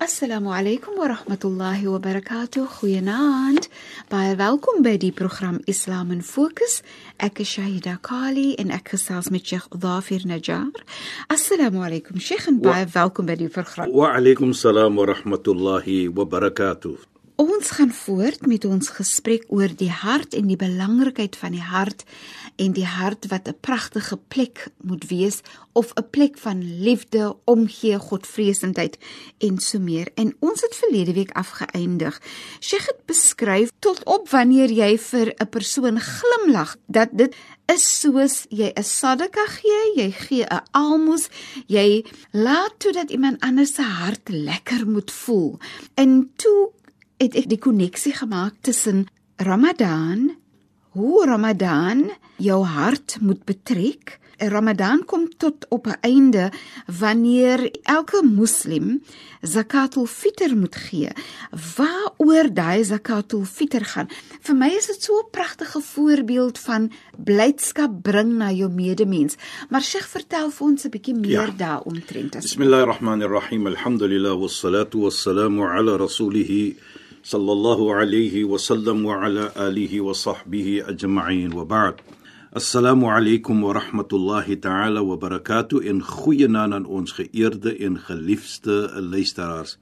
Assalamu alaykum wa rahmatullahi wa barakatuh. Goeienaand. Baie welkom by die program Islam in Fokus. Ek is Shahida Kali en ek gesels met Sheikh Dhafir Najjar. Assalamu alaykum Sheikh en baie wa welkom by die program. Wa alaykum salaam wa rahmatullahi wa barakatuh. Ons gaan voort met ons gesprek oor die hart en die belangrikheid van die hart en die hart wat 'n pragtige plek moet wees of 'n plek van liefde, omgee, godvreesendheid en so meer. En ons het verlede week afgeëindig. Sheikh het beskryf tot op wanneer jy vir 'n persoon glimlag dat dit is soos jy 'n sadaka gee, jy gee 'n almos, jy laat toe dat iemand anders se hart lekker moet voel. En toe het ek die koneksie gemaak tussen Ramadan, hoe Ramadan jou hart moet betrek. Ramadan kom tot op 'n einde wanneer elke moslim zakatul fitr moet gee. Waaroor daai zakatul fitr gaan? Vir my is dit so 'n pragtige voorbeeld van blydskap bring na jou medemens. Maar Sheikh, vertel vir ons 'n bietjie meer ja. daaromtrent. Bismillahirrahmanirrahim. Alhamdulillah wassalatu wassalamu ala rasulih sallam wa ala alihi wa sahbihi ajma'in wa ba'd. Assalamu alaykum wa rahmatullahi ta'ala wa barakatuh in goeie naam aan ons geëerde en geliefde luisteraars.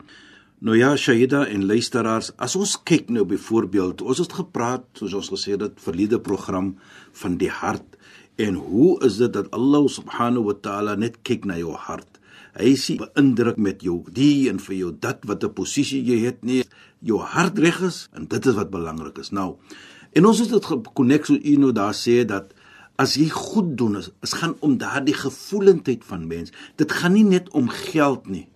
Nou ja, Shahida en luisteraars, as ons kyk nou byvoorbeeld, ons het gepraat soos ons gesê het verlede program van die hart en hoe is dit dat Allah subhanahu wa ta'ala net kyk na jou hart? Hy sien beïndruk met jou die en vir jou dat wat 'n posisie jy het nie jou hart reg is en dit is wat belangrik is. Nou, en ons het dit gekonnekt so u nou daar sê dat as jy goed doen is, is gaan om daardie gevoelendheid van mens. Dit gaan nie net om geld nie.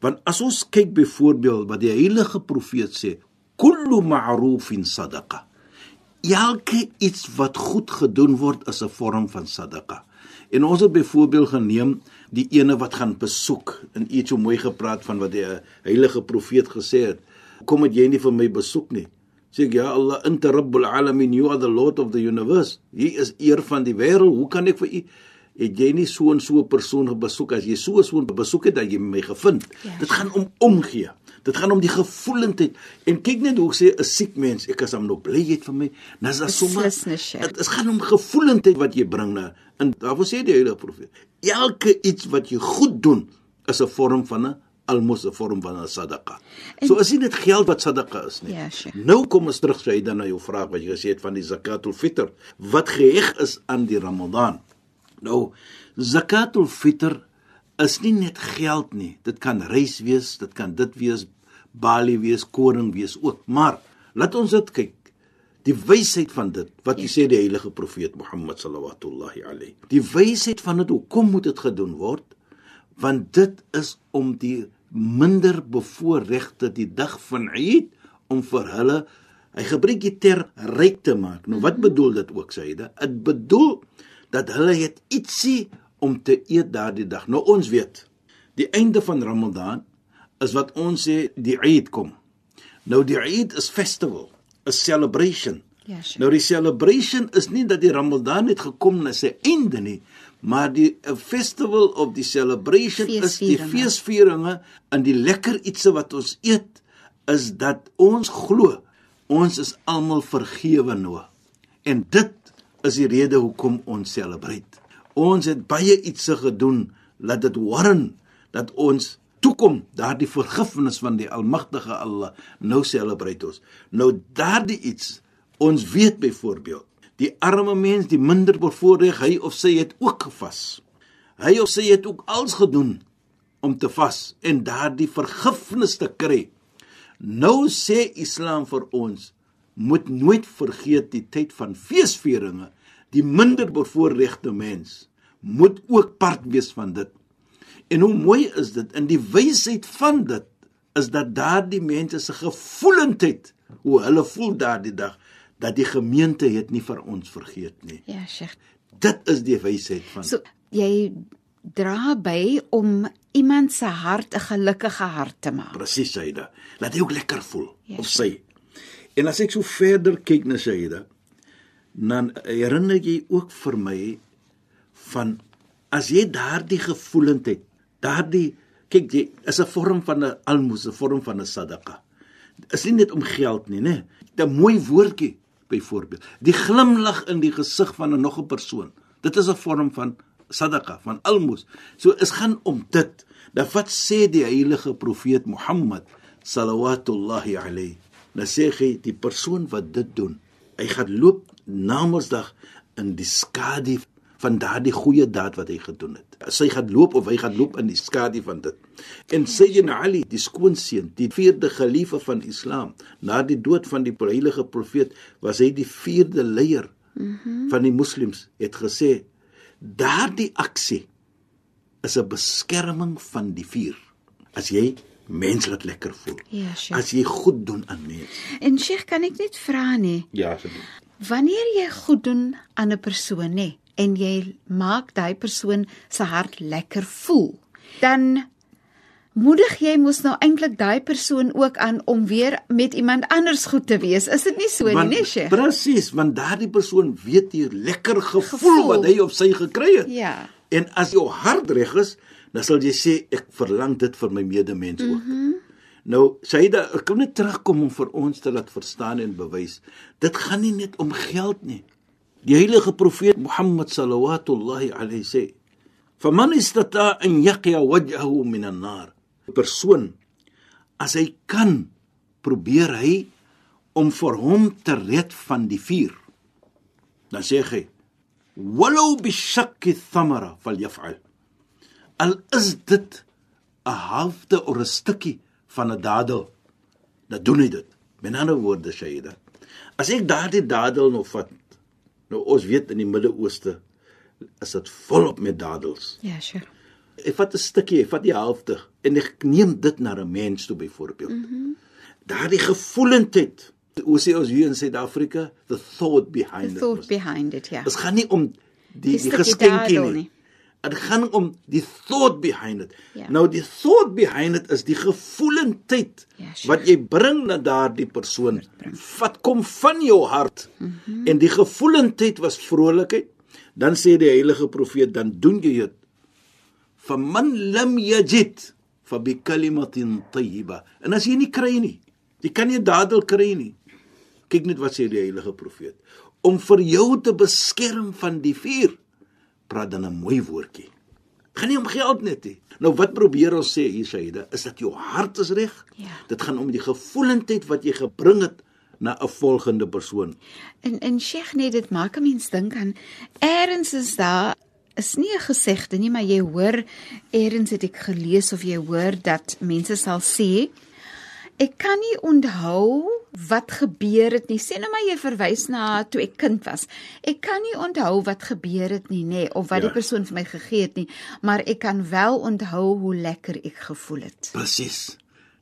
Want as ons kyk byvoorbeeld wat die heilige profeet sê, kullu ma'rufin sadaqa. Elke iets wat goed gedoen word is 'n vorm van sadaqa. En ons het byvoorbeeld geneem die ene wat gaan besoek en iets so mooi gepraat van wat die heilige profeet gesê het. Kom het jy nie vir my besoek nie? Sê ek ja Allah inta rabbul alamin you are the lord of the universe. Hy is eer van die wêreld. Hoe kan ek vir u het jy nie so 'n so 'n persoon besoek as jy so so 'n besoek het dat jy my gevind? Ja. Dit gaan om omgee. Dit gaan om die gevoelendheid. En kyk net hoe sê 'n siek mens, ek is hom nog blyheid vir my. Nas da sommer. Dit gaan om gevoelendheid wat jy bring na. En daarvoor sê die heilige profeet, elke iets wat jy goed doen is 'n vorm van 'n almos 'n vorm van 'n sadaqa. So as dit geld wat sadaqa is nie. Ja, sure. Nou kom ons terug sê dan na jou vraag wat jy gesê het van die zakatul fitr wat geheg is aan die Ramadan. Nou zakatul fitr is nie net geld nie. Dit kan reis wees, dit kan dit wees, balie wees, koring wees ook. Maar laat ons dit kyk. Die wysheid van dit wat jy ja. sê die heilige profeet Mohammed sallallahu alayhi. Die wysheid van dit hoekom moet dit gedoen word? Want dit is om die minder bevoorregte die dag van Eid om vir hulle hy gebruik die ter ryk te maak. Nou wat bedoel dit ook sê hy? Dit bedoel dat hulle het ietsie om te eet daardie dag. Nou ons weet die einde van Ramadan is wat ons sê die Eid kom. Nou die Eid is festival, 'n celebration. Ja, sure. Nou die celebration is nie dat die Ramadan het gekom na sy einde nie, maar die festival of die celebration is die feesvieringe en die lekker ietsie wat ons eet is dat ons glo ons is almal vergewe nou. En dit is die rede hoekom ons celebrate. Ons het baie ietsie gedoen laat dit warren dat ons toekom daardie vergifnis van die almagtige Allah nou celebrate ons. Nou daardie iets ons weet byvoorbeeld Die arme mens, die minder bevoordeel, hy of sy het ook gevas. Hy of sy het ook alles gedoen om te vas en daardie vergifnis te kry. Nou sê Islam vir ons moet nooit vergeet die tyd van feesvieringe. Die minder bevoorregte mens moet ook part wees van dit. En hoe mooi is dit in die wysheid van dit is dat daardie mense se gevoelendheid hoe hulle voel daardie dag dat die gemeente het nie vir ons vergeet nie. Ja, Sheikh. Dit is die wysheid van So jy dra by om iemand se hart 'n gelukkige hart te maak. presies Saida. Laat hy ook lekker voel Ja. of sy. En as ek so verder kyk na Saida, dan herinner jy ook vir my van as jy daardie gevoelendheid, daardie kyk jy is 'n vorm van 'n almoes, 'n vorm van 'n sadaqa. Is nie net om geld nie, né? 'n Mooi woordjie byvoorbeeld. Die glimlag in die gesig van 'n nog 'n persoon. Dit is 'n vorm van sadaqa, van almoes. So is gaan om dit. Dan wat sê die heilige profeet Mohammed sallallahu alayhi? Dan sê hy die persoon wat dit doen, hy gaan loop na Mondsdag in die skadu van daardie goeie daad wat hy gedoen het. Sy gaan loop of hy gaan loop in die skadu van dit. En Sayyidina Ali, die skoonseun, die vierde geliefde van Islam, na die dood van die heilige profeet, was hy die vierde leier mm -hmm. van die moslems, het gesê daardie aksie is 'n beskerming van die vuur. As jy mens laat lekker voel. Ja, Sheikh. As jy goed doen aan mense. En Sheikh, kan ek net vra nie, Ja, asseblief. Wanneer jy goed doen aan 'n persoon nê en jy maak daai persoon se hart lekker voel, dan moedig jy mos nou eintlik daai persoon ook aan om weer met iemand anders goed te wees. Is dit nie so nie, nee, Sheikh? presies, want daardie persoon weet hier lekker gevoel, Gevoel. wat hy of sy gekry het. Ja. En as jou hart reg is, dan sal jy sê ek verlang dit vir my medemens ook. Mm -hmm. Nou, Saida, ek kom net terugkom om vir ons te laat verstaan en bewys. Dit gaan nie net om geld nie. Die heilige profeet Mohammed sallallahu alayhi sê: "Faman istata an yaqiya wajhahu min an-nar." 'n Persoon as hy kan, probeer hy om vir hom te red van die vuur. Dan sê hy: "Walau bishakki thamara falyaf'al." Al is dit 'n halfte of 'n stukkie van 'n dadel, dan doen hy dit. Met ander woorde, Shaida, as ek daardie dadel nou vat, nou ons weet in die Midde-Ooste is dit volop met dadels. Ja, Sheikh. Ek vat 'n stukkie, ek vat die helfte en ek neem dit na 'n mens toe byvoorbeeld. Mm -hmm. Daardie gevoelendheid, hoe sê ons hier in Suid-Afrika, the thought behind The it. thought was- behind it, ja. Dit gaan nie om die Die die, geskenkie nie. nie. Dit gaan om die thought behind it. Ja. Nou die thought behind it is die gevoelendheid Ja, sure. wat jy bring na daardie persoon. Wat kom van jou hart? Mm -hmm. En die gevoelendheid was vrolikheid. Dan sê die heilige profeet dan doen jy dit. Faman lam yajid fa bi kalimatin tayyiba. En as jy nie kry nie, jy kan nie dadel kry nie. Kyk net wat sê die heilige profeet. Om vir jou te beskerm van die vuur, praat dan 'n mooi woordjie. Gaan nie om geld net nie. Nou wat probeer ons sê hier Saida, is dat jou hart is reg? Ja. Dit gaan om die gevoelendheid wat jy gebring het na 'n volgende persoon. En en Sheikh nee, dit maak 'n mens dink aan eers is daar is nie 'n gesegde nie, maar jy hoor eers het ek gelees of jy hoor dat mense sal sê ek kan nie onthou wat gebeur het nie. Sê nou maar jy verwys na toe ek kind was. Ek kan nie onthou wat gebeur het nie, nê, nee, of wat Ja. die persoon vir my gegee het nie, maar ek kan wel onthou hoe lekker ek gevoel het. Presies.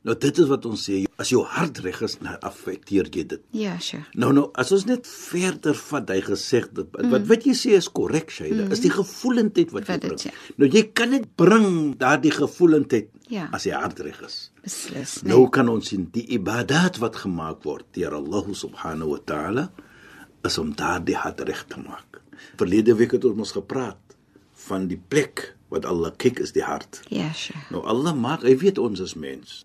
Nou dit is wat ons sê, as jou hart reg is, dan affekteer jy dit. Ja, sure. Nou nou, as ons net verder vat, hy dit mm. wat wat jy sê is korrek, Shaila, mm. is die gevoelendheid wat jy Wat dit bring. sê. Nou jy kan net bring daardie gevoelendheid Ja. as jy hart reg is. Beslis. Nee. Nou kan ons sien die ibadat wat gemaak word deur Allah subhanahu wa ta'ala is om daardie hart reg te maak. Verlede week het ons mos gepraat van die plek wat Allah kyk is die hart. Ja, sure. Nou Allah maak, hy weet ons is mens.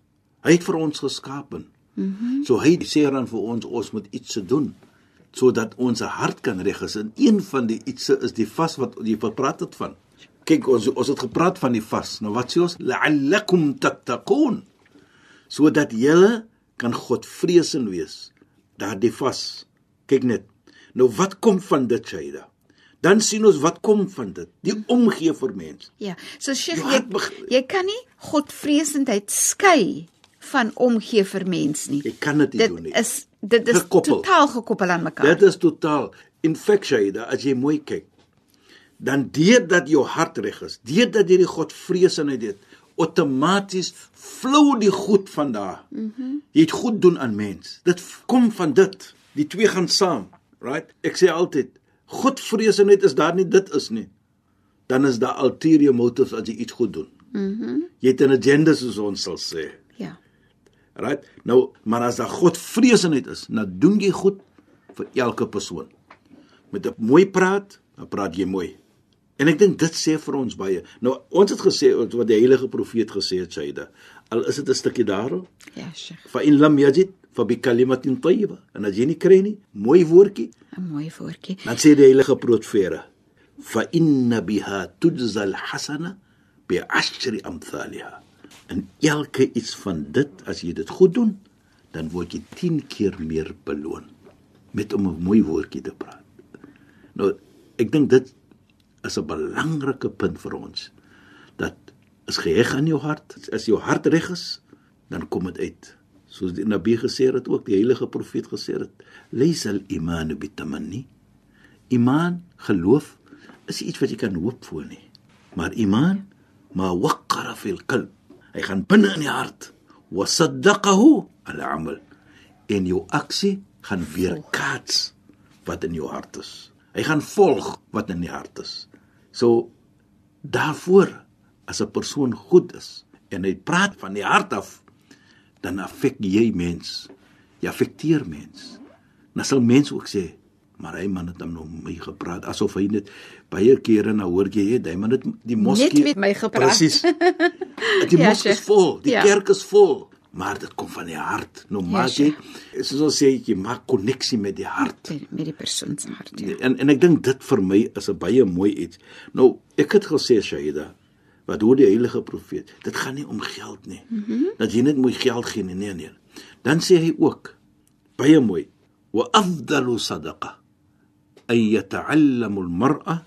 Hy het vir ons geskapen. Mhm. Mm so hy sê dan vir ons ons moet iets se doen sodat ons hart kan reg is. En een van die ietsse is die vas wat jy gepraat het van. Kyk ons ons het gepraat van die vas. Nou wat sê ons? La'allakum tattaqun. Sodat julle kan Godvreesend wees. Daardie vas. Kyk net. Nou wat kom van dit, Shaida? Dan sien ons wat kom van dit. Die omgee vir mens. Ja, so Sheikh, jy jy kan nie godvreesendheid skei van omgee vir mens nie. Jy kan dit nie Dit doen nie. is dit is Gekoppel. totaal gekoppel aan mekaar. Dit is totaal infectiated as jy mooi kyk. Dan deurdat jou hart reg is, deurdat jy die Godvreesenheid het, outomaties flou die goed van daar. Mhm. Mm jy het goed doen aan mens. Dit kom van dit. Die twee gaan saam, right? Ek sê altyd, Godvreesenheid is daar nie dit is nie. Dan is daar ulterior motives as jy iets goed doen. Mhm. Mm jy het 'n agenda soos ons sal sê. Right? Nou, maar as daar Godvreesenheid is, dan doen jy goed vir elke persoon. Met 'n mooi praat, dan praat jy mooi. En ek dink dit sê vir ons baie. Nou, ons het gesê wat die heilige profeet gesê het, Saida. Al is dit 'n stukkie daarop, Ja, Sheikh. fa in lam yajid fa bi kalimatin tayyiba. En as jy nie kry nie, mooi woordjie, 'n Mooi woordjie. dan sê die heilige profeet, fa inna biha tujza al-hasana bi ashri amthaliha. En elke iets van dit, as jy dit goed doen, dan word jy 10 keer meer beloon met om 'n mooi woordjie te praat. Nou, ek dink dit is 'n belangrike punt vir ons dat is geheg aan jou hart. As jou hart reg is, dan kom dit uit. Soos die Nabi gesê het ook, die heilige profeet gesê het, "Laisal iman bitamanni." Iman, geloof, is iets wat jy kan hoop voor nie. Maar iman, ma waqara fil qalb. Hy gaan binne in die hart. Wa saddaqahu al amal. En jou aksie gaan weerkaats wat in jou hart is. Hy gaan volg wat in die hart is. So daarvoor as 'n persoon goed is en hy praat van die hart af, dan affek jy mens. Jy affekteer mens. Dan sal mense ook sê, maar hy man het hom nou my gepraat asof hy net baie kere nou hoor jy het hy man het die moskee met my gepraat. Presies. Die Ja, moskee is vol, die Ja. kerk is vol, maar dit kom van die hart. Nou maak jy soos ons sê jy maak koneksie met die hart. Met, met die persoon se hart. Ja. En en ek dink dit vir my is 'n baie mooi iets. Nou, ek het gesê Shaida, wat hoor die heilige profeet, dit gaan nie om geld nie. Mm -hmm. Dat jy net mooi geld gee nie, nee nee. Dan sê hy ook baie mooi, wa afdalu sadaqa ay yata'allamu al-mar'a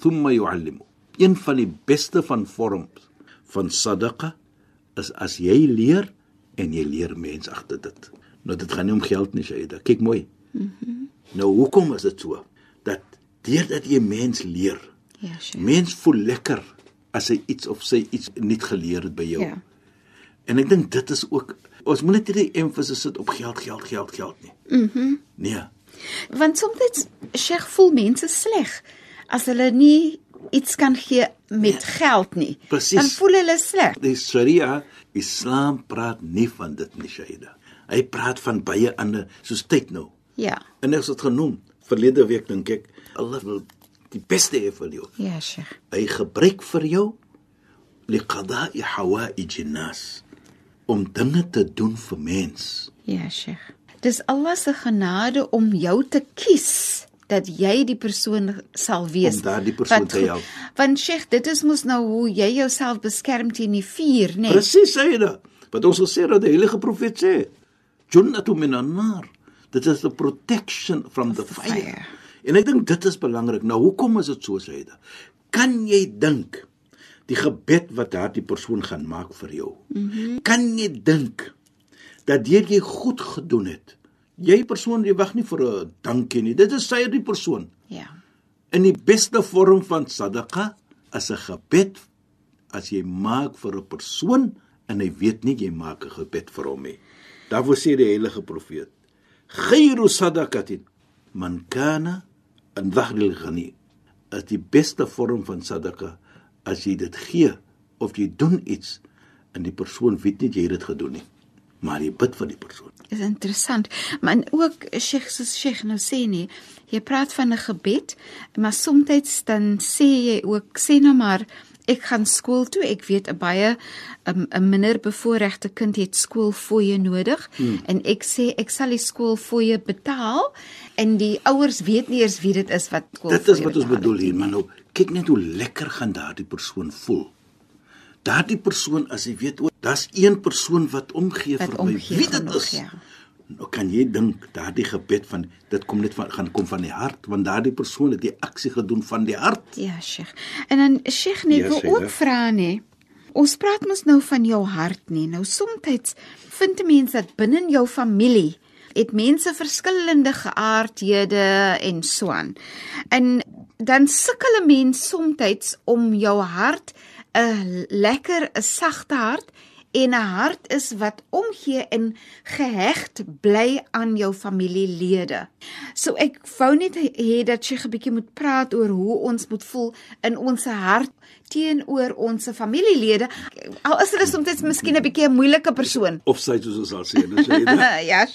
thumma yu'allimu. Een van die beste van vorms van sadaqa is as jy leer en jy leer mense agter dit. Nou dit gaan nie om geld nie, Shaida. Kyk mooi. Nou hoekom is dit so? Dat deurdat jy mens leer, Ja, Sheikh. mens voel lekker as hy iets of sy iets nie geleer het by jou. Ja. En ek dink dit is ook ons moet net hierdie emphasis sit op geld, geld, geld, geld nie. Mhm. Mm nee. Want soms Sheikh voel mense sleg as hulle nie iets kan gee met geld nie. Presies. Dan voel hulle sleg. Die Sharia, Islam praat nie van dit nie, Shaida. Hy praat van baie ander soos tyd nou. Ja. En ek het dit genoem verlede week dink ek Allah wil die beste hê vir jou. Ja, Sheikh. hy gebruik vir jou liqada'i hawaij nas om dinge te doen vir mens. Ja, Sheikh. Dis Allah se genade om jou te kies dat jy die persoon sal wees. Om daardie persoon wat te help. Want Sheikh, dit is mos nou hoe jy jouself beskerm teen die vuur, né? Nee? Presies hy dit. Wat ons gesê dat die heilige profeet sê, "Junnatu minan nar." Dit is the protection from the fire. fire. En ek dink dit is belangrik. Nou hoekom is dit so dit? Kan jy dink die gebed wat daardie persoon gaan maak vir jou? Mm -hmm. Kan jy dink dat deur jy goed gedoen het, jy persoon jy wag nie vir 'n dankie nie. Dit is sy die persoon. Ja. In die beste vorm van sadaqa is 'n gebed as jy maak vir 'n persoon en hy weet nie jy maak 'n gebed vir hom nie. Daarvoor sê die heilige profeet: "Khairu sadaqatin man kana an dhahril ghani." As die beste vorm van sadaqa as jy dit gee of jy doen iets en die persoon weet nie jy het dit gedoen nie, maar jy bid vir die persoon. Is interessant. Maar ook Sheikh soos Sheikh nou sê nie, jy praat van 'n gebed, maar soms dan sê jy ook sê nou maar ek gaan skool toe. Ek weet 'n baie 'n 'n minder bevoorregte kind het skoolfooie nodig hmm. en ek sê ek sal die skoolfooie betaal en die ouers weet nie eers wie dit is wat skoolfooie Dit is wat ons bedoel hier, maar nou kyk net hoe lekker gaan daardie persoon voel. Daardie persoon as hy weet o, daar's een persoon wat omgee Wat vir my. omgee Wie dit is. ja. Nou kan jy dink daardie gebed van dit kom net van gaan kom van die hart want daardie persoon het die aksie gedoen van die hart. Ja, Sheikh. En dan Sheikh net Ja, wil ook vra nê. ons praat mos nou van jou hart nie. Nou soms vind mense dat binne jou familie het mense verskillende geaardhede en so aan. En dan sukkel 'n mens soms om jou hart 'n lekker 'n sagte hart en 'n hart is wat omgee en geheg bly aan jou familielede. So ek wou net hê dat jy 'n bietjie moet praat oor hoe ons moet voel in ons hart teenoor ons familielede. Al is hulle soms miskien 'n bietjie 'n moeilike persoon. Of sy soos ons al sê, dis jy. ja.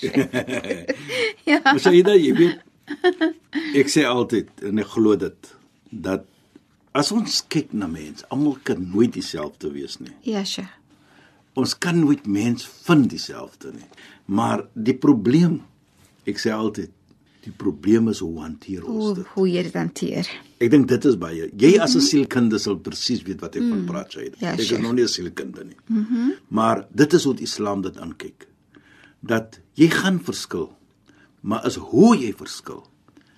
ja. Mas jy daai jy weet ek sê altyd en ek glo dit dat as ons kyk na mense, almal kan nooit dieselfde wees nie. Ja, sure ons kan nooit mens vind dieselfde nie. Maar die probleem, ek sê altyd, die probleem is hoe hanteer ons dit? Hoe jy dit hanteer. Ek dink dit is baie. Jy as 'n mhm. sielkundige sal presies weet wat ek van mm. praat, sê. Ja, ek is nog nie 'n sielkundige nie. Mhm. Mm maar dit is hoe die Islam dit aankyk. Dat jy gaan verskil, maar is hoe jy verskil.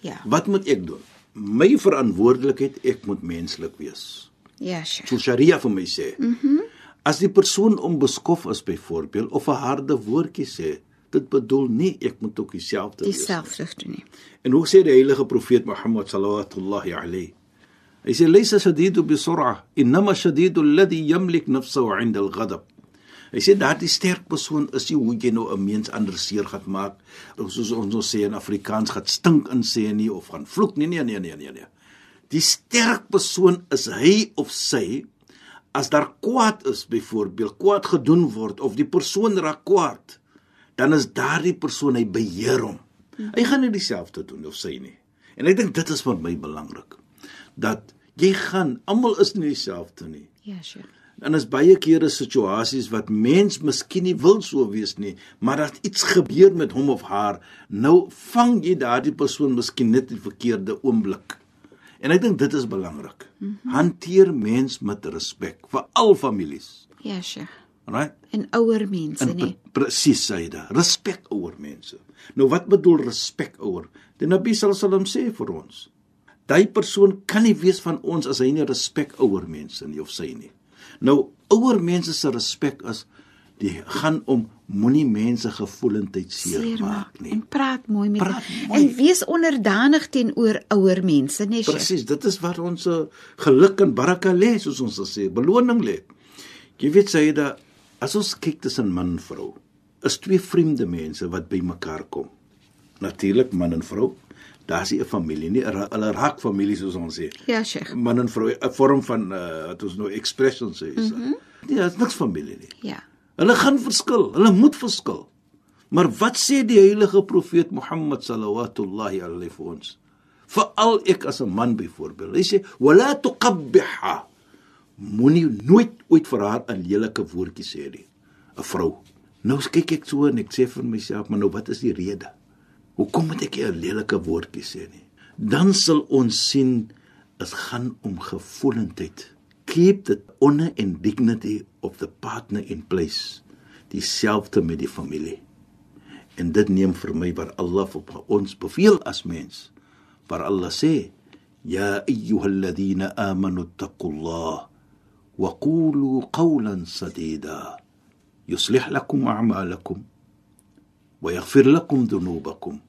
Ja. Wat moet ek doen? My verantwoordelikheid, ek moet menslik wees. Ja, sure. So Sharia vir my sê. Mhm. Mm As die persoon onbeskof is byvoorbeeld of 'n harde woordjie sê, dit bedoel nie ek moet ook dieselfde wees. Dieselfde doen nie. En hoe sê die heilige profeet Mohammed sallallahu alayhi? Hy sê laysa shadidu bi sur'a, inma shadidu alladhi yamlik nafsahu 'inda al-ghadab. Hy sê dat die sterk persoon is nie hoe jy nou 'n mens anders seer gaan maak, soos ons ons sê in Afrikaans gaan stink in sê nie of gaan vloek nie, nee nee nee nee nee. Die sterk persoon is hy of sy as daar kwaad is byvoorbeeld kwaad gedoen word of die persoon raak kwaad dan is daardie persoon hy beheer hom. Hy gaan nie dieselfde doen of sy nie. En ek dink dit is vir my belangrik dat jy gaan almal is nie dieselfde nie. Ja sure dan is baie kere situasies wat mens miskien nie wil so wees nie maar dat iets gebeur met hom of haar nou vang jy daardie persoon miskien net in verkeerde oomblik En ek dink dit is belangrik. Mm -hmm. Hanteer mens met respek vir al families. Ja, sure. Right? En ouer mense, nee. Presies, Saida. Respek ouer mense. Nou wat bedoel respek ouer? Die Nabi sallam sê vir ons, daai persoon kan nie wees van ons as hy nie respek ouer mense nie of sy nie. Nou ouer mense se respek is die gaan om moenie mense gevoelendheid seer maak nie. En praat mooi met praat mooi. en wees onderdanig teenoor ouer mense, nee. Presies, dit is wat ons eh, geluk en baraka lê, soos ons sê, beloning lê. Jy weet sê dat as ons kyk tussen man en vrou, is twee vreemde mense wat by mekaar kom. Natuurlik man en vrou. Daar's 'n familie, nie 'n raak familie soos ons sê. Ja, Sheikh. Man en vrou, 'n vorm van uh, wat ons nou expressions sê. Mm -hmm. Nee, dit is niks familie nie. Ja. Hulle gaan verskil, hulle moet verskil. Maar wat sê die heilige profeet Mohammed sallallahu alayhi vir ons? Veral ek as 'n man byvoorbeeld. Hy sê: "Wala tuqabbiha." Moenie nooit ooit vir haar 'n lelike woordjie sê nie. 'n Vrou. Nou kyk ek so en ek sê vir myself, maar nou wat is die rede? Hoekom moet ek 'n lelike woordjie sê nie? Dan sal ons sien dit gaan om gevoelendheid. Keep the honor and dignity of the partner in place. Dieselfde met die familie. En dit neem vir my waar Allah op ons beveel as mens. Waar Allah sê ya ayyuhalladhina amanu taqullah wa qulu qawlan sadida. Yuslih lakum a'malakum wa yaghfir lakum dhunubakum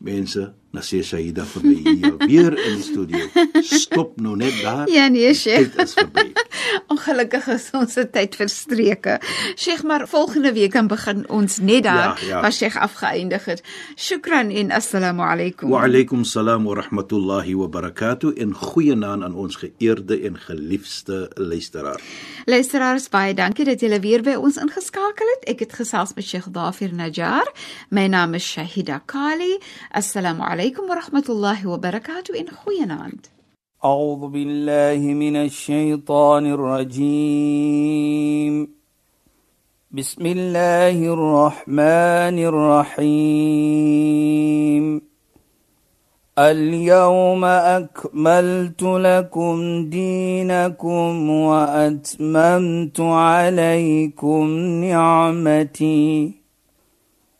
mense na sê Shaida vir my hier weer in die studio. Stop nou net daar. Ja nee, Sheikh. Dit is verby. Ongelukkig is ons se tyd verstreke. Sheikh, maar volgende week dan begin ons net daar ja, ja. waar Sheikh afgeëindig het. Shukran en assalamu alaykum. Wa alaykum salaam wa rahmatullahi wa barakatuh en goeienaand aan ons geëerde en geliefde luisteraar. Luisteraars, baie dankie dat julle weer by ons ingeskakel het. Ek het gesels met Sheikh Dafir Najjar. My naam is Shahida Kali. Assalamu عليكم ورحمة الله وبركاته. إن خويناند أعوذ بالله من الشيطان الرجيم. بسم الله الرحمن الرحيم. اليوم أكملت لكم دينكم وأتممت عليكم نعمتي.